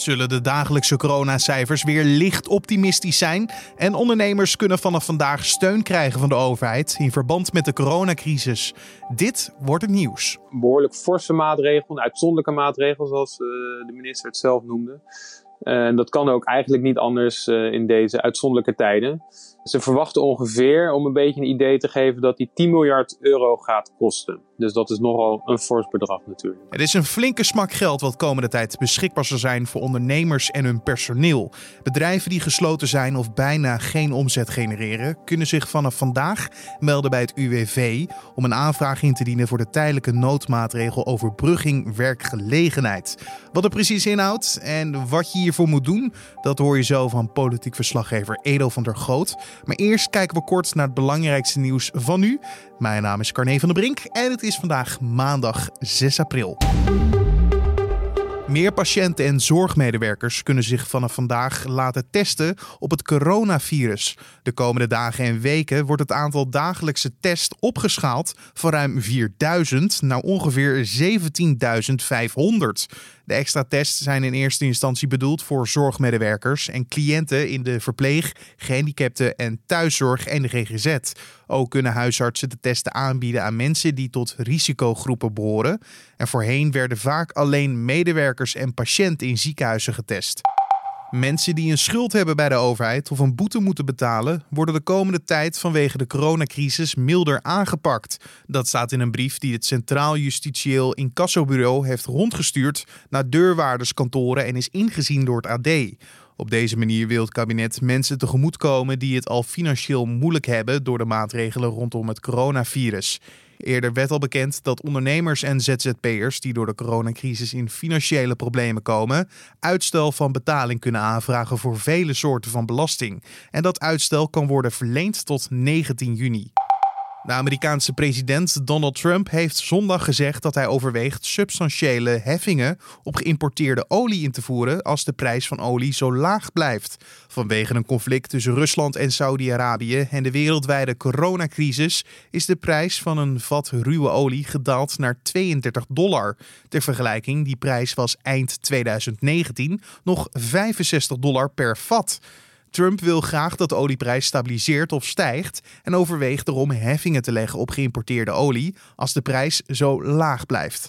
Zullen de dagelijkse coronacijfers weer licht optimistisch zijn en ondernemers kunnen vanaf vandaag steun krijgen van de overheid in verband met de coronacrisis? Dit wordt het nieuws. Behoorlijk forse maatregel, een uitzonderlijke maatregel zoals uh, de minister het zelf noemde. En dat kan ook eigenlijk niet anders uh, in deze uitzonderlijke tijden. Ze verwachten ongeveer, om een beetje een idee te geven, dat die 10 miljard euro gaat kosten. Dus dat is nogal een fors bedrag natuurlijk. Het is een flinke smak geld wat komende tijd beschikbaar zal zijn voor ondernemers en hun personeel. Bedrijven die gesloten zijn of bijna geen omzet genereren, kunnen zich vanaf vandaag melden bij het UWV om een aanvraag in te dienen voor de tijdelijke noodmaatregel overbrugging werkgelegenheid. Wat er precies inhoudt en wat je hiervoor moet doen, dat hoor je zo van politiek verslaggever Edo van der Goot. Maar eerst kijken we kort naar het belangrijkste nieuws van nu. Mijn naam is Carne van der Brink en het is vandaag maandag 6 april. Meer patiënten en zorgmedewerkers kunnen zich vanaf vandaag laten testen op het coronavirus. De komende dagen en weken wordt het aantal dagelijkse tests opgeschaald van ruim 4000 naar ongeveer 17.500. De extra tests zijn in eerste instantie bedoeld voor zorgmedewerkers en cliënten in de verpleeg, gehandicapten en thuiszorg en de GGZ. Ook kunnen huisartsen de testen aanbieden aan mensen die tot risicogroepen behoren. En voorheen werden vaak alleen medewerkers en patiënten in ziekenhuizen getest. Mensen die een schuld hebben bij de overheid of een boete moeten betalen, worden de komende tijd vanwege de coronacrisis milder aangepakt. Dat staat in een brief die het Centraal Justitieel Incassobureau heeft rondgestuurd naar deurwaarderskantoren en is ingezien door het AD. Op deze manier wil het kabinet mensen tegemoetkomen die het al financieel moeilijk hebben door de maatregelen rondom het coronavirus. Eerder werd al bekend dat ondernemers en ZZP'ers die door de coronacrisis in financiële problemen komen, uitstel van betaling kunnen aanvragen voor vele soorten van belasting. En dat uitstel kan worden verleend tot 19 juni. De Amerikaanse president Donald Trump heeft zondag gezegd dat hij overweegt substantiële heffingen op geïmporteerde olie in te voeren als de prijs van olie zo laag blijft. Vanwege een conflict tussen Rusland en Saudi-Arabië en de wereldwijde coronacrisis is de prijs van een vat ruwe olie gedaald naar 32 dollar. Ter vergelijking, die prijs was eind 2019 nog 65 dollar per vat. Trump wil graag dat de olieprijs stabiliseert of stijgt en overweegt erom heffingen te leggen op geïmporteerde olie als de prijs zo laag blijft.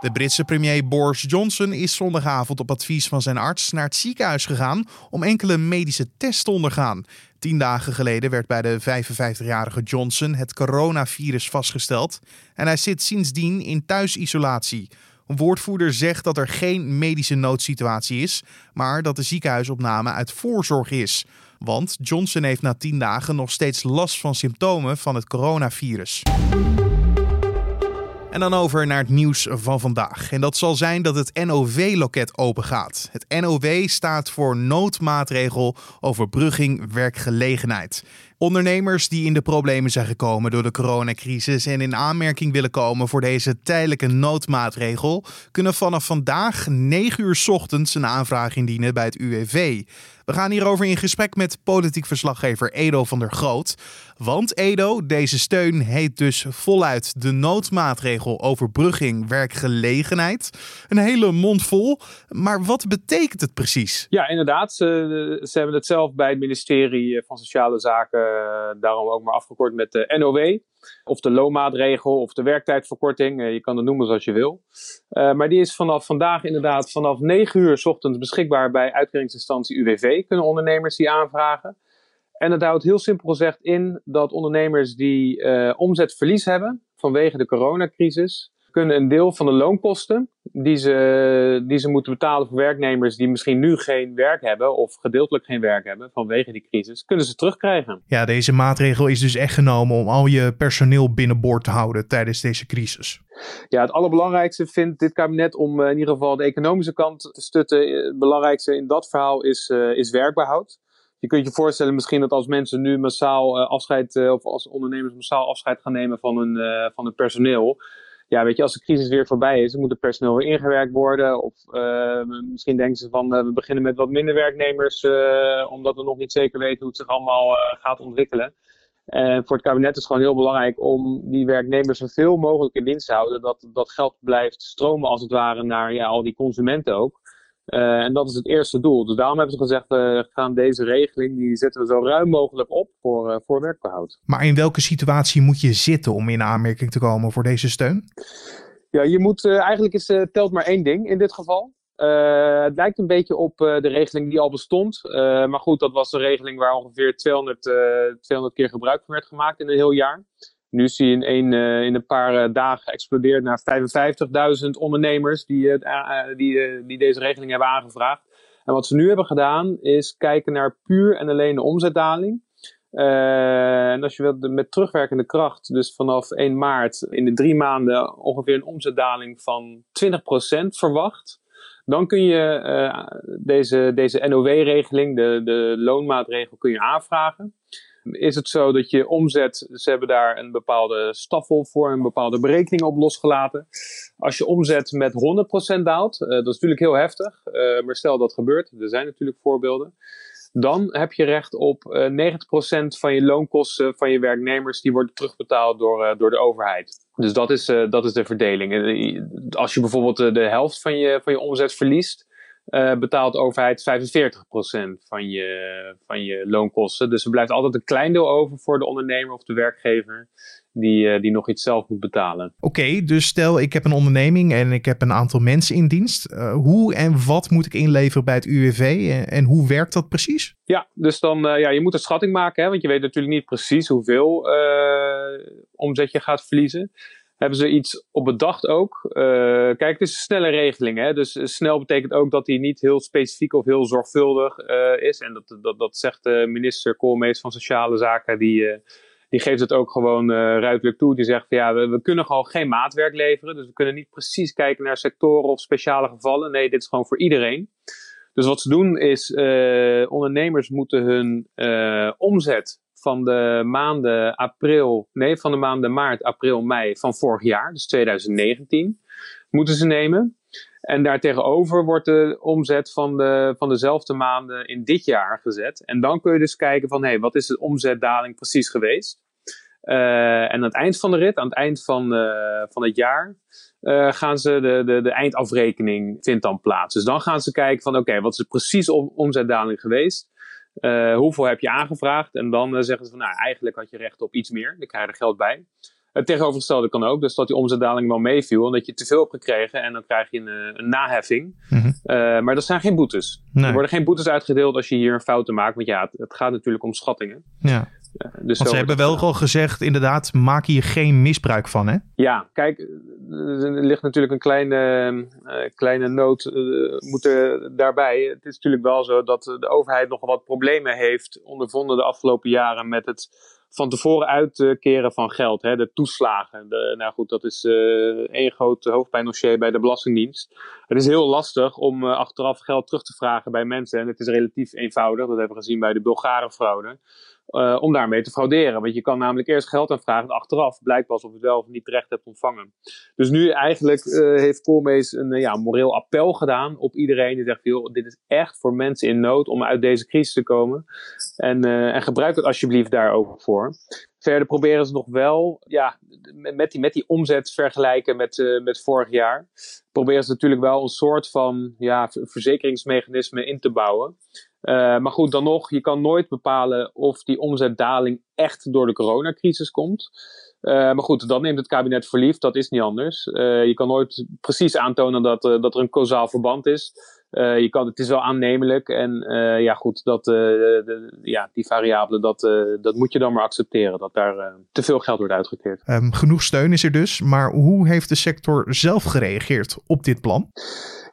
De Britse premier Boris Johnson is zondagavond op advies van zijn arts naar het ziekenhuis gegaan om enkele medische tests te ondergaan. Tien dagen geleden werd bij de 55-jarige Johnson het coronavirus vastgesteld en hij zit sindsdien in thuisisolatie. Een woordvoerder zegt dat er geen medische noodsituatie is, maar dat de ziekenhuisopname uit voorzorg is. Want Johnson heeft na 10 dagen nog steeds last van symptomen van het coronavirus. En dan over naar het nieuws van vandaag. En dat zal zijn dat het NOW-loket open gaat. Het NOW staat voor Noodmaatregel Overbrugging Werkgelegenheid. Ondernemers die in de problemen zijn gekomen door de coronacrisis en in aanmerking willen komen voor deze tijdelijke noodmaatregel, kunnen vanaf vandaag 9 uur ochtends een aanvraag indienen bij het UWV. We gaan hierover in gesprek met politiek verslaggever Edo van der Groot. Want Edo, deze steun heet dus voluit de noodmaatregel overbrugging werkgelegenheid. Een hele mond vol. Maar wat betekent het precies? Ja, inderdaad. Ze, ze hebben het zelf bij het ministerie van Sociale Zaken eh, daarom ook maar afgekort met de NOW. Of de loonmaatregel of de werktijdverkorting. Eh, je kan het noemen zoals je wil. Eh, maar die is vanaf vandaag inderdaad vanaf 9 uur s ochtends beschikbaar bij uitkeringsinstantie UWV. Kunnen ondernemers die aanvragen. En dat houdt heel simpel gezegd in dat ondernemers die omzetverlies hebben vanwege de coronacrisis kunnen een deel van de loonkosten die ze, die ze moeten betalen voor werknemers die misschien nu geen werk hebben of gedeeltelijk geen werk hebben vanwege die crisis, kunnen ze terugkrijgen. Ja, deze maatregel is dus echt genomen om al je personeel binnenboord te houden tijdens deze crisis. Ja, het allerbelangrijkste vindt dit kabinet om eh, in ieder geval de economische kant te stutten. Eh, het belangrijkste in dat verhaal is, uh, is werkbehoud. Je kunt je voorstellen misschien dat als mensen nu massaal afscheid, of als ondernemers massaal afscheid gaan nemen van hun, van hun personeel, ja, weet je, als de crisis weer voorbij is, moet het personeel weer ingewerkt worden. Of misschien denken ze van we beginnen met wat minder werknemers, omdat we nog niet zeker weten hoe het zich allemaal gaat ontwikkelen. En voor het kabinet is het gewoon heel belangrijk om die werknemers zoveel mogelijk in dienst te houden. Dat dat geld blijft stromen als het ware naar ja, al die consumenten ook. En dat is het eerste doel. Dus daarom hebben ze gezegd, we gaan deze regeling, die zetten we zo ruim mogelijk op voor, voor werkbehoud. Maar in welke situatie moet je zitten om in aanmerking te komen voor deze steun? Ja, je moet, eigenlijk is, telt maar één ding in dit geval. Uh, het lijkt een beetje op uh, de regeling die al bestond. Uh, maar goed, dat was een regeling waar ongeveer 200, 200 keer gebruik van werd gemaakt in een heel jaar. Nu zie je in een, in een paar dagen geëxplodeerd naar 55.000 ondernemers die, die, die deze regeling hebben aangevraagd. En wat ze nu hebben gedaan is kijken naar puur en alleen de omzetdaling. en als je wilt, met terugwerkende kracht, dus vanaf 1 maart in de drie maanden ongeveer een omzetdaling van 20% verwacht dan kun je deze, deze NOW-regeling, de, de loonmaatregel, kun je aanvragen. Is het zo dat je omzet, ze hebben daar een bepaalde staffel voor, een bepaalde berekening op losgelaten. Als je omzet met 100% daalt, uh, dat is natuurlijk heel heftig, uh, maar stel dat gebeurt, er zijn natuurlijk voorbeelden. Dan heb je recht op uh, 90% van je loonkosten van je werknemers, die worden terugbetaald door, door de overheid. Dus dat is, dat is de verdeling. Eh, als je bijvoorbeeld de helft van je, van je omzet verliest, uh, betaalt de overheid 45% van je, van je loonkosten. Dus er blijft altijd een klein deel over voor de ondernemer of de werkgever die, die nog iets zelf moet betalen. Oké, dus stel ik heb een onderneming en ik heb een aantal mensen in dienst. Uh, hoe en wat moet ik inleveren bij het UWV en, en hoe werkt dat precies? Ja, dus dan ja, je moet een schatting maken, hè, want je weet natuurlijk niet precies hoeveel omzet je gaat verliezen hebben ze iets op bedacht ook. Uh, kijk, het is een snelle regeling. Hè? Dus snel betekent ook dat die niet heel specifiek of heel zorgvuldig uh, is. En dat, dat, dat zegt de minister Koolmees van Sociale Zaken. Die, die geeft het ook gewoon ruidelijk toe. Die zegt van ja, we, we, kunnen gewoon geen maatwerk leveren. Dus we kunnen niet precies kijken naar sectoren of speciale gevallen. Nee, dit is gewoon voor iedereen. Dus wat ze doen is, ondernemers moeten hun omzet van de maanden april, nee, van de maanden maart, april, mei van vorig jaar, dus 2019, moeten ze nemen. En daartegenover wordt de omzet van, de, van dezelfde maanden in dit jaar gezet. En dan kun je dus kijken van, hé, hey, wat is de omzetdaling precies geweest? Uh, en aan het eind van de rit, aan het eind van, uh, van het jaar, uh, gaan ze de, de, de eindafrekening vindt dan plaats. Dus dan gaan ze kijken van, oké, wat is precies om, omzetdaling geweest? Uh, hoeveel heb je aangevraagd? En dan uh, zeggen ze van, nou, eigenlijk had je recht op iets meer. Dan krijg je er geld bij. Het tegenovergestelde kan ook, dus dat die omzetdaling wel meeviel, omdat je te veel hebt gekregen en dan krijg je een, eh, een naheffing. Mm -hmm. uh, maar dat zijn geen boetes. Nee. Er worden geen boetes uitgedeeld als je hier een fouten maakt, want ja, het, het gaat natuurlijk om schattingen. Ja. Uh, dus Want ze hebben wel al gezegd, inderdaad, maak hier geen misbruik van, hè? Ja, kijk, er ligt natuurlijk een kleine, uh, kleine noot uh, moet er daarbij. Het is natuurlijk wel zo dat de overheid nogal wat problemen heeft ondervonden de afgelopen jaren met het van tevoren uitkeren van geld, hè, de toeslagen. De, nou goed, dat is één groot hoofdpijndossier bij de Belastingdienst. Het is heel lastig om achteraf geld terug te vragen bij mensen en het is relatief eenvoudig. Dat hebben we gezien bij de Bulgarenfraude. Uh, om daarmee te frauderen. Want je kan namelijk eerst geld aanvragen en achteraf blijkt pas of je het wel of niet terecht hebt ontvangen. Dus nu eigenlijk uh, heeft Koolmees een uh, ja, moreel appel gedaan op iedereen die zegt, dit is echt voor mensen in nood om uit deze crisis te komen. En, en gebruik het alsjeblieft daar ook voor. Verder proberen ze nog wel, ja, met die, met die omzet vergelijken met, met vorig jaar. Proberen ze natuurlijk wel een soort van ja, verzekeringsmechanisme in te bouwen. Uh, maar goed, dan nog, je kan nooit bepalen of die omzetdaling echt door de coronacrisis komt. Uh, maar goed, dat neemt het kabinet verliefd, dat is niet anders. Uh, je kan nooit precies aantonen dat, dat er een causaal verband is. je kan, het is wel aannemelijk en ja goed, dat, de, ja, die variabele, dat, dat moet je dan maar accepteren. Dat daar te veel geld wordt uitgekeerd. Um, genoeg steun is er dus, maar hoe heeft de sector zelf gereageerd op dit plan?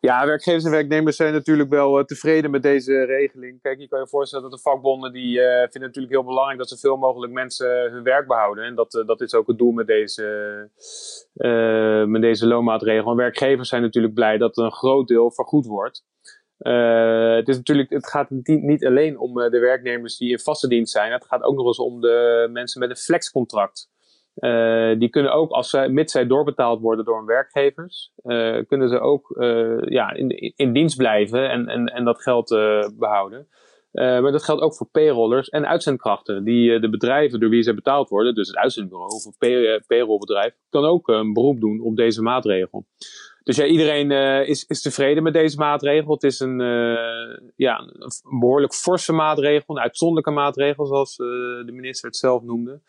Ja, werkgevers en werknemers zijn natuurlijk wel tevreden met deze regeling. Kijk, je kan je voorstellen dat de vakbonden die vinden natuurlijk heel belangrijk dat zoveel mogelijk mensen hun werk behouden. En dat, uh, dat is ook het doel met deze, met deze loonmaatregel. Werkgevers zijn natuurlijk blij dat een groot deel vergoed wordt. het, is natuurlijk, het gaat niet, alleen om de werknemers die in vaste dienst zijn. Het gaat ook nog eens om de mensen met een flexcontract. Uh, die kunnen ook, als zij, mits zij doorbetaald worden door hun werkgevers, uh, kunnen ze ook uh, ja, in, in dienst blijven en, en, en dat geld behouden. Maar dat geldt ook voor payrollers en uitzendkrachten. Die, de bedrijven door wie ze betaald worden, dus het uitzendbureau of een pay, payrollbedrijf, kan ook een beroep doen op deze maatregel. dus ja, iedereen is, is tevreden met deze maatregel. Het is een, ja, een behoorlijk forse maatregel, een uitzonderlijke maatregel, zoals de minister het zelf noemde.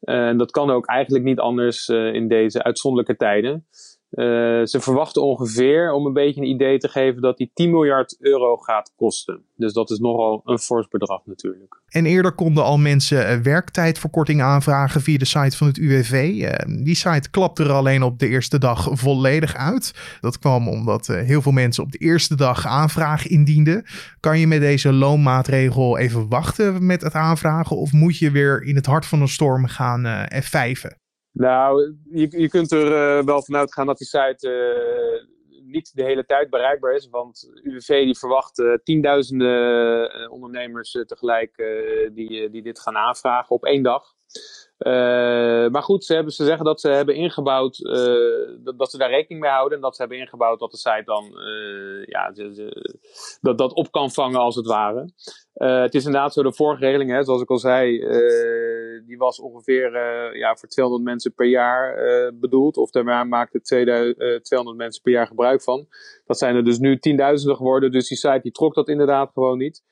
En dat kan ook eigenlijk niet anders in deze uitzonderlijke tijden. Uh, ze verwachten ongeveer, om een beetje een idee te geven, dat die 10 miljard euro gaat kosten. Dus dat is nogal een fors bedrag natuurlijk. En eerder konden al mensen uh, werktijdverkorting aanvragen via de site van het UWV. Uh, die site klapte er alleen op de eerste dag volledig uit. Dat kwam omdat heel veel mensen op de eerste dag aanvraag indienden. Kan je met deze loonmaatregel even wachten met het aanvragen? Of moet je weer in het hart van de storm gaan F5'en? Nou, je, je kunt er uh, wel vanuit gaan dat die site uh, niet de hele tijd bereikbaar is. Want UWV die verwacht uh, tienduizenden ondernemers tegelijk die, die dit gaan aanvragen op één dag. Maar goed, ze, hebben, ze zeggen dat ze hebben ingebouwd, dat, dat, ze daar rekening mee houden. En dat ze hebben ingebouwd dat de site dan ja, dat, dat op kan vangen als het ware. het is inderdaad zo, de vorige regeling, hè, zoals ik al zei, die was ongeveer ja, voor 200 mensen per jaar bedoeld. Of daar maakten 200 mensen per jaar gebruik van. Dat zijn er dus nu tienduizenden geworden. Dus die site die trok dat inderdaad gewoon niet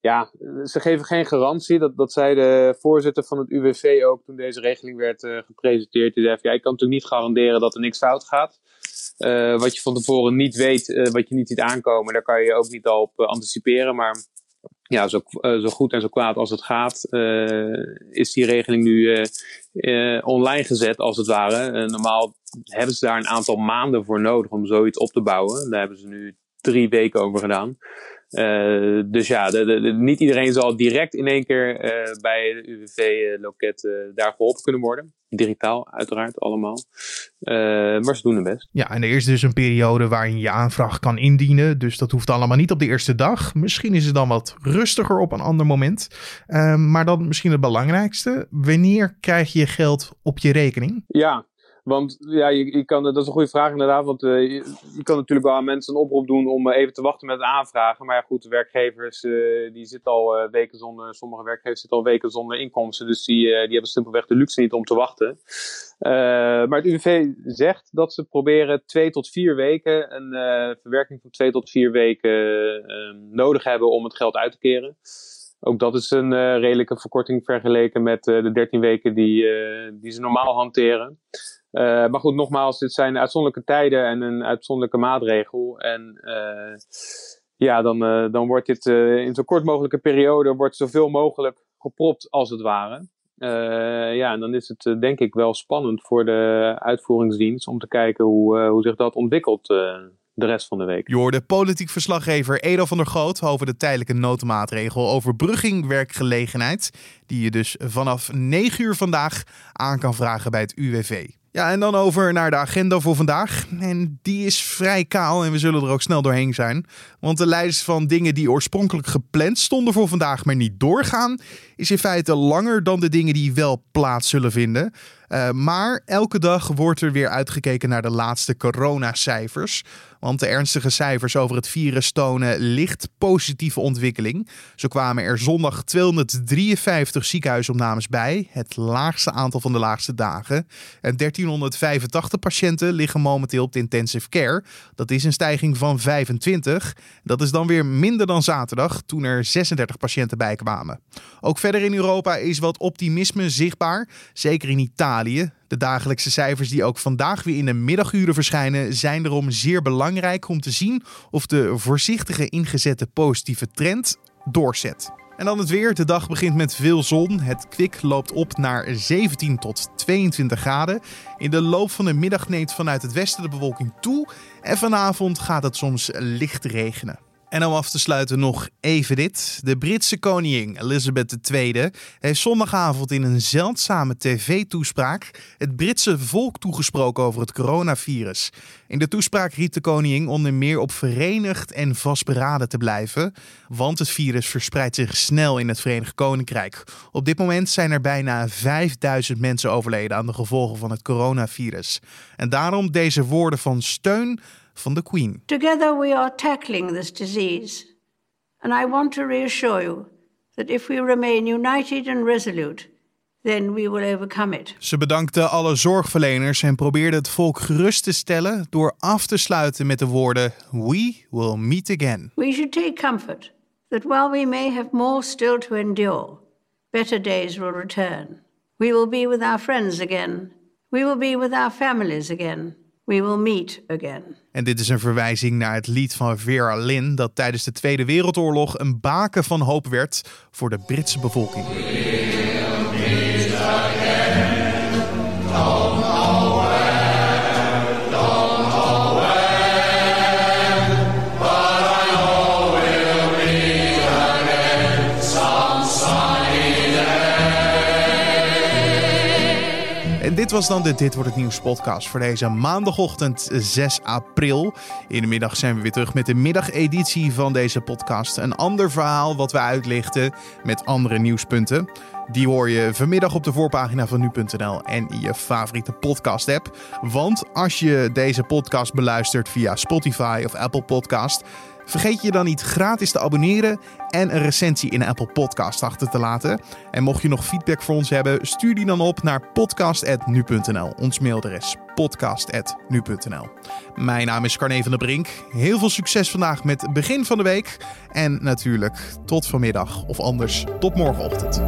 ja, ze geven geen garantie. Dat, dat zei de voorzitter van het UWV ook toen deze regeling werd gepresenteerd. Die zei: ja, Ik kan natuurlijk niet garanderen dat er niks fout gaat. Wat je van tevoren niet weet, wat je niet ziet aankomen, daar kan je ook niet al op anticiperen. Maar ja, zo, zo goed en zo kwaad als het gaat, is die regeling nu online gezet, als het ware. normaal hebben ze daar een aantal maanden voor nodig om zoiets op te bouwen. Daar hebben ze nu drie weken over gedaan. Uh, dus ja, de, de, niet iedereen zal direct in één keer uh, bij de UWV-loket uh, eh, daar geholpen kunnen worden. Digitaal, uiteraard, allemaal. maar ze doen het best. Ja, en er is dus een periode waarin je aanvraag kan indienen. Dus dat hoeft allemaal niet op de eerste dag. Misschien is het dan wat rustiger op een ander moment. maar dan misschien het belangrijkste. Wanneer krijg je geld op je rekening? Ja, want ja, je, je, kan, dat is een goede vraag inderdaad. Want uh, je, kan natuurlijk wel aan mensen een oproep doen om uh, even te wachten met aanvragen. Maar ja, goed, de werkgevers uh, die zitten al weken zonder, sommige werkgevers zitten al weken zonder inkomsten. Dus die, die hebben simpelweg de luxe niet om te wachten. maar het UWV zegt dat ze proberen twee tot vier weken, een verwerking van twee tot vier weken nodig hebben om het geld uit te keren. Ook dat is een redelijke verkorting vergeleken met de 13 weken die, die ze normaal hanteren. Uh, maar goed, nogmaals, dit zijn uitzonderlijke tijden en een uitzonderlijke maatregel. En uh, ja, dan, uh, dan wordt dit in zo kort mogelijke periode wordt zoveel mogelijk gepropt als het ware. ja, en dan is het denk ik wel spannend voor de uitvoeringsdienst om te kijken hoe, hoe zich dat ontwikkelt de rest van de week. Je hoorde politiek verslaggever Edo van der Groot over de tijdelijke noodmaatregel overbrugging werkgelegenheid. Die je dus vanaf 9 uur vandaag aan kan vragen bij het UWV. Ja, en dan over naar de agenda voor vandaag. En die is vrij kaal en we zullen er ook snel doorheen zijn. Want de lijst van dingen die oorspronkelijk gepland stonden voor vandaag, maar niet doorgaan, is in feite langer dan de dingen die wel plaats zullen vinden. Uh, maar elke dag wordt er weer uitgekeken naar de laatste coronacijfers. Want de ernstige cijfers over het virus tonen licht positieve ontwikkeling. Zo kwamen er zondag 253 ziekenhuisopnames bij, het laagste aantal van de laagste dagen. En 1385 patiënten liggen momenteel op de intensive care. Dat is een stijging van 25. Dat is dan weer minder dan zaterdag, toen er 36 patiënten bijkwamen. Ook verder in Europa is wat optimisme zichtbaar, zeker in Italië. De dagelijkse cijfers die ook vandaag weer in de middaguren verschijnen, zijn erom zeer belangrijk om te zien of de voorzichtige ingezette positieve trend doorzet. En dan het weer. De dag begint met veel zon. Het kwik loopt op naar 17 tot 22 graden. In de loop van de middag neemt vanuit het westen de bewolking toe. En vanavond gaat het soms licht regenen. En om af te sluiten nog even dit. De Britse koningin Elizabeth II heeft zondagavond in een zeldzame tv-toespraak het Britse volk toegesproken over het coronavirus. In de toespraak riep de koningin onder meer op verenigd en vastberaden te blijven, want het virus verspreidt zich snel in het Verenigd Koninkrijk. Op dit moment zijn er bijna 5000 mensen overleden aan de gevolgen van het coronavirus. En daarom deze woorden van steun van de Queen. Together we are tackling this disease. And I want to reassure you that if we remain united and resolute, then we will overcome it. Ze bedankte alle zorgverleners en probeerde het volk gerust te stellen door af te sluiten met de woorden: We will meet again. We should take comfort that while we may have more still to endure, better days will return. We will be with our friends again. We will be with our families again. We will meet again. En dit is een verwijzing naar het lied van Vera Lynn, dat tijdens de Tweede Wereldoorlog een baken van hoop werd voor de Britse bevolking. Dit was dan de Dit Wordt Het Nieuws podcast voor deze maandagochtend 6 april. In de middag zijn we weer terug met de middageditie van deze podcast. Een ander verhaal wat we uitlichten met andere nieuwspunten. Die hoor je vanmiddag op de voorpagina van nu.nl en je favoriete podcast app. Want als je deze podcast beluistert via Spotify of Apple Podcast... Vergeet je dan niet gratis te abonneren en een recensie in Apple Podcast achter te laten. En mocht je nog feedback voor ons hebben, stuur die dan op naar podcast.nu.nl. Ons mailadres podcast.nu.nl. Mijn naam is Carne van der Brink. Heel veel succes vandaag met het begin van de week. En natuurlijk tot vanmiddag of anders tot morgenochtend.